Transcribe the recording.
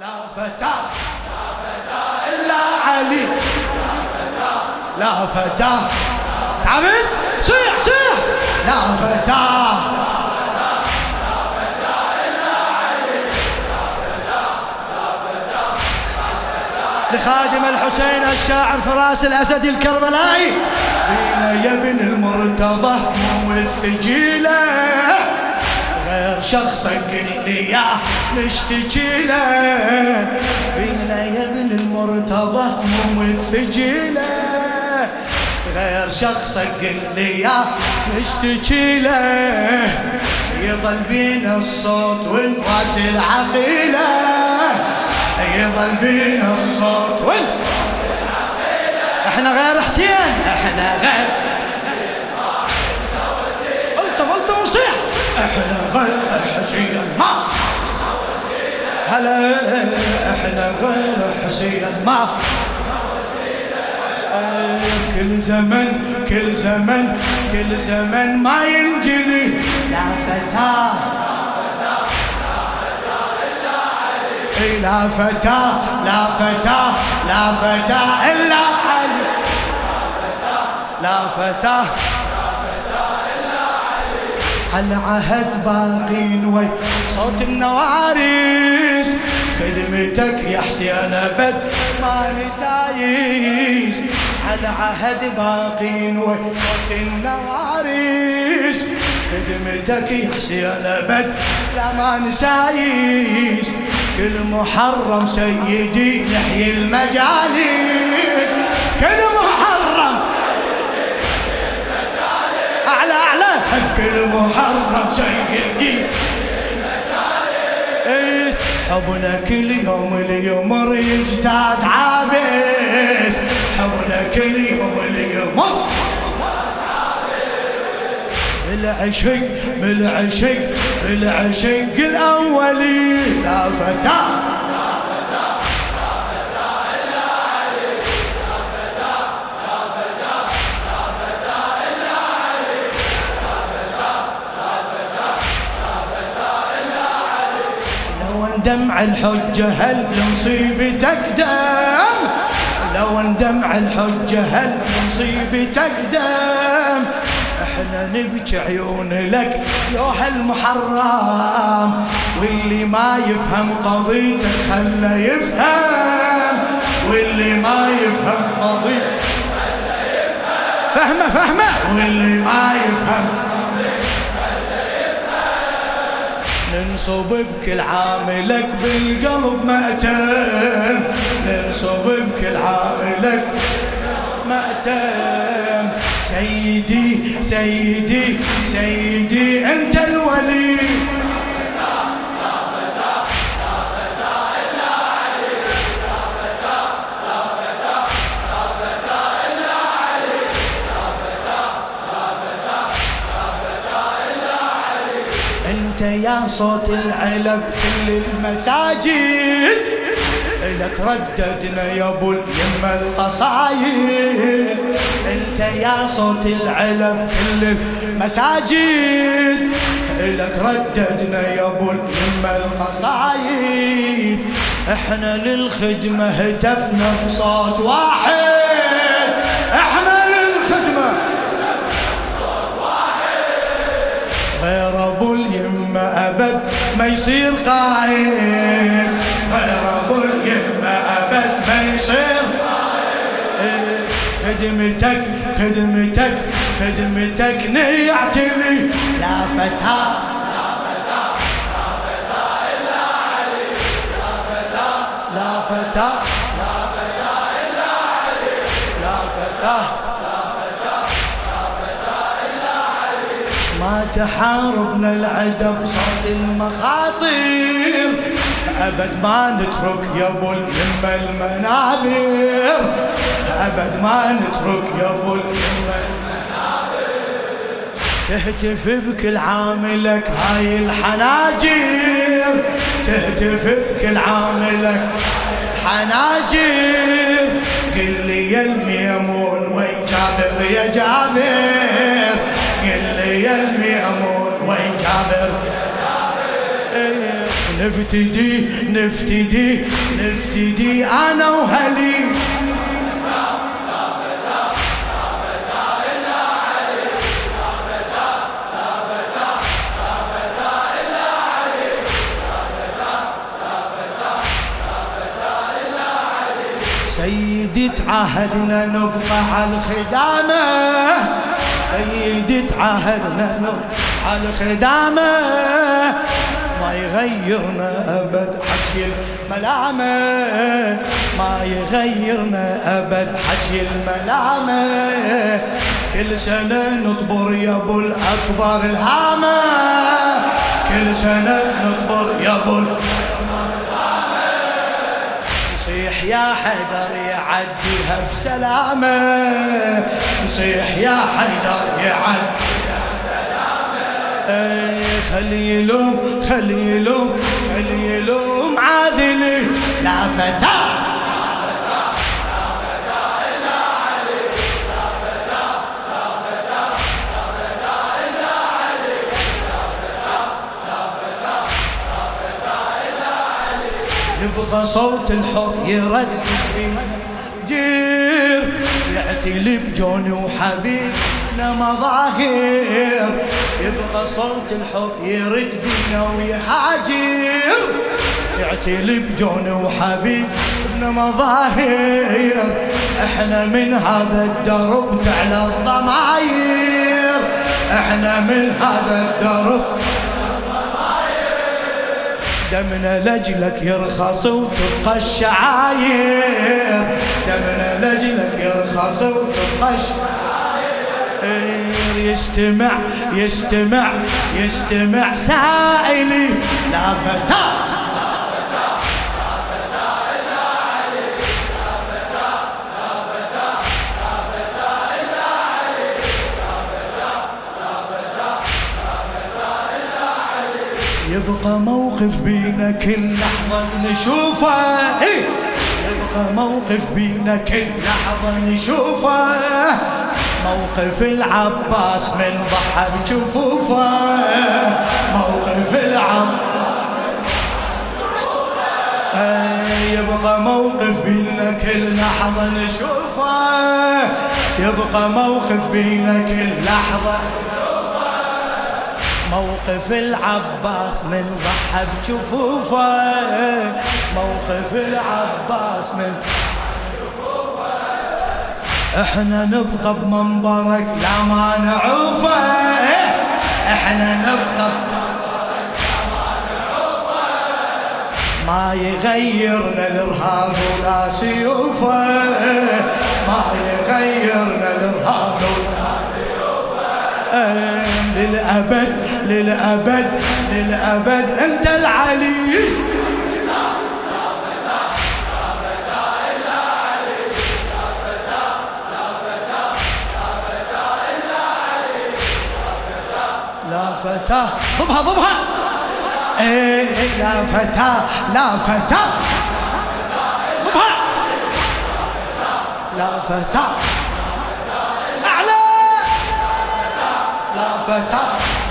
لا فتاة إلا علي. لا فتاة تعبت؟ صيح صيح. لا فتاة لخادم الحسين الشاعر فراس الأسد الكربلائي. بينا يا ابن المرتضى والثجيلة غير شخصك اللي يا نشتكي له. بينا يا ابن المرتضى والثجيلة غير شخصك اللي يا نشتكي له. يظل بينا الصوت والناس العقيلة. يظل بينا الصوت وين إحنا غير حسين. إحنا غير إحنا غير حسين ما هلا إحنا غير حسين ما كل زمن كل زمن كل زمن ما ينجلي لا فتاه لا فتاة لا فتاة لا فتاة إلا علي لا فتاة العهد باقين وي. صوت النواريس خدمتك يا حسين أبد ما نسايس العهد باقين وي. صوت النواريس خدمتك يا حسين أبد لا ما نسايس كل محرم سيدي نحيي المجالس. كل محرم كل محرم سيدي. حبنا كل يوم اليوم يجتاز عابس. حبنا كل يوم اليوم. بالعشق بالعشق بالعشق الأولي لا فتاة. دمع الحجة هل مصيبتك دم؟ لو اندمع الحجة هل مصيبتك دم؟ إحنا نبكي عيون لك لوح المحرم واللي ما يفهم قضيتك خله يفهم واللي ما يفهم قضيتك فهمه فهمه. واللي ما يفهم ننصب بكل عاملك بالقلب مأتم. ننصب بكل عاملك مأتم. سيدي سيدي سيدي أنت يا صوت العلب كل المساجد. لك رددنا يا أبو اليمه القصايد. أنت يا صوت العلم كل المساجد. لك رددنا يا أبو اليمه القصايد. إحنا للخدمة هتفنا بصوت واحد. اليمه أبد ما يصير قائد غير أبو اليمه أبد ما يصير خدمتك خدمتك خدمتك نيعتني. لا فتاة لا فتاة لا فتاة ما تحاربنا العدا بصوت المخاطر. أبد ما نترك يا أبو اليمة المنابر. أبد ما نترك يا أبو اليمة تهتف بكل عاملك هاي الحناجر. تهتف بكل عاملك حناجر قل لي يا الميمون وين جابر يا جابر؟ يا الميمون وين جابر. نفتدي نفتدي نفتدي أنا وهلي. سيدي تعهدنا نبقى على الخدامة. سيدي تعهدنا على الخدامة ما يغيرنا أبد حكي الملامة ما يغيرنا أبد حكي الملامة كل سنة نطبر يا أبو الأكبر الهامة. كل سنة نطبر يا الأكبر نصيح يا حيدر يعديها بسلامة. نصيح يا حيدر يعديها بسلامة إيه خلي يلوم خلي يلوم خلي يلوم عادلي لا فتاه يبغى صوت الحر يردد جير. يعتلي بجوني وحبيبنا مظاهر. يبغى صوت الحر يرد بينا ويحاجر يعتلي بجوني وحبيبنا مظاهر. إحنا من هذا الدرب تعلى الضماير. إحنا من هذا الدرب دمنا لجلك يرخص وتبقى الشعاير. دمنا لجلك يرخص وتبقى الشعاير. يستمع يستمع يستمع سائلي لا فتاه يبقى موقف بينا كل لحظة نشوفه إيه؟ يبقى موقف بينا كل لحظة نشوفه موقف العباس من ضحى بجفوفه. موقف العباس إيه، يبقى موقف بينا كل لحظة نشوفه يبقى موقف بينا كل لحظة موقف العباس من ضحى بجفوفه موقف العباس من إحنا نبقى بمنبرك لا ما نعوفه إحنا نبقى ما يغيرنا الارهاب ولا سيوفه ما يغيرنا الارهاب ولا للأبد للأبد للأبد. أنت العلي. لا فتاة ضبها ضبها إيه لا فتاة لا فتاة ضبها لا فتاة فتى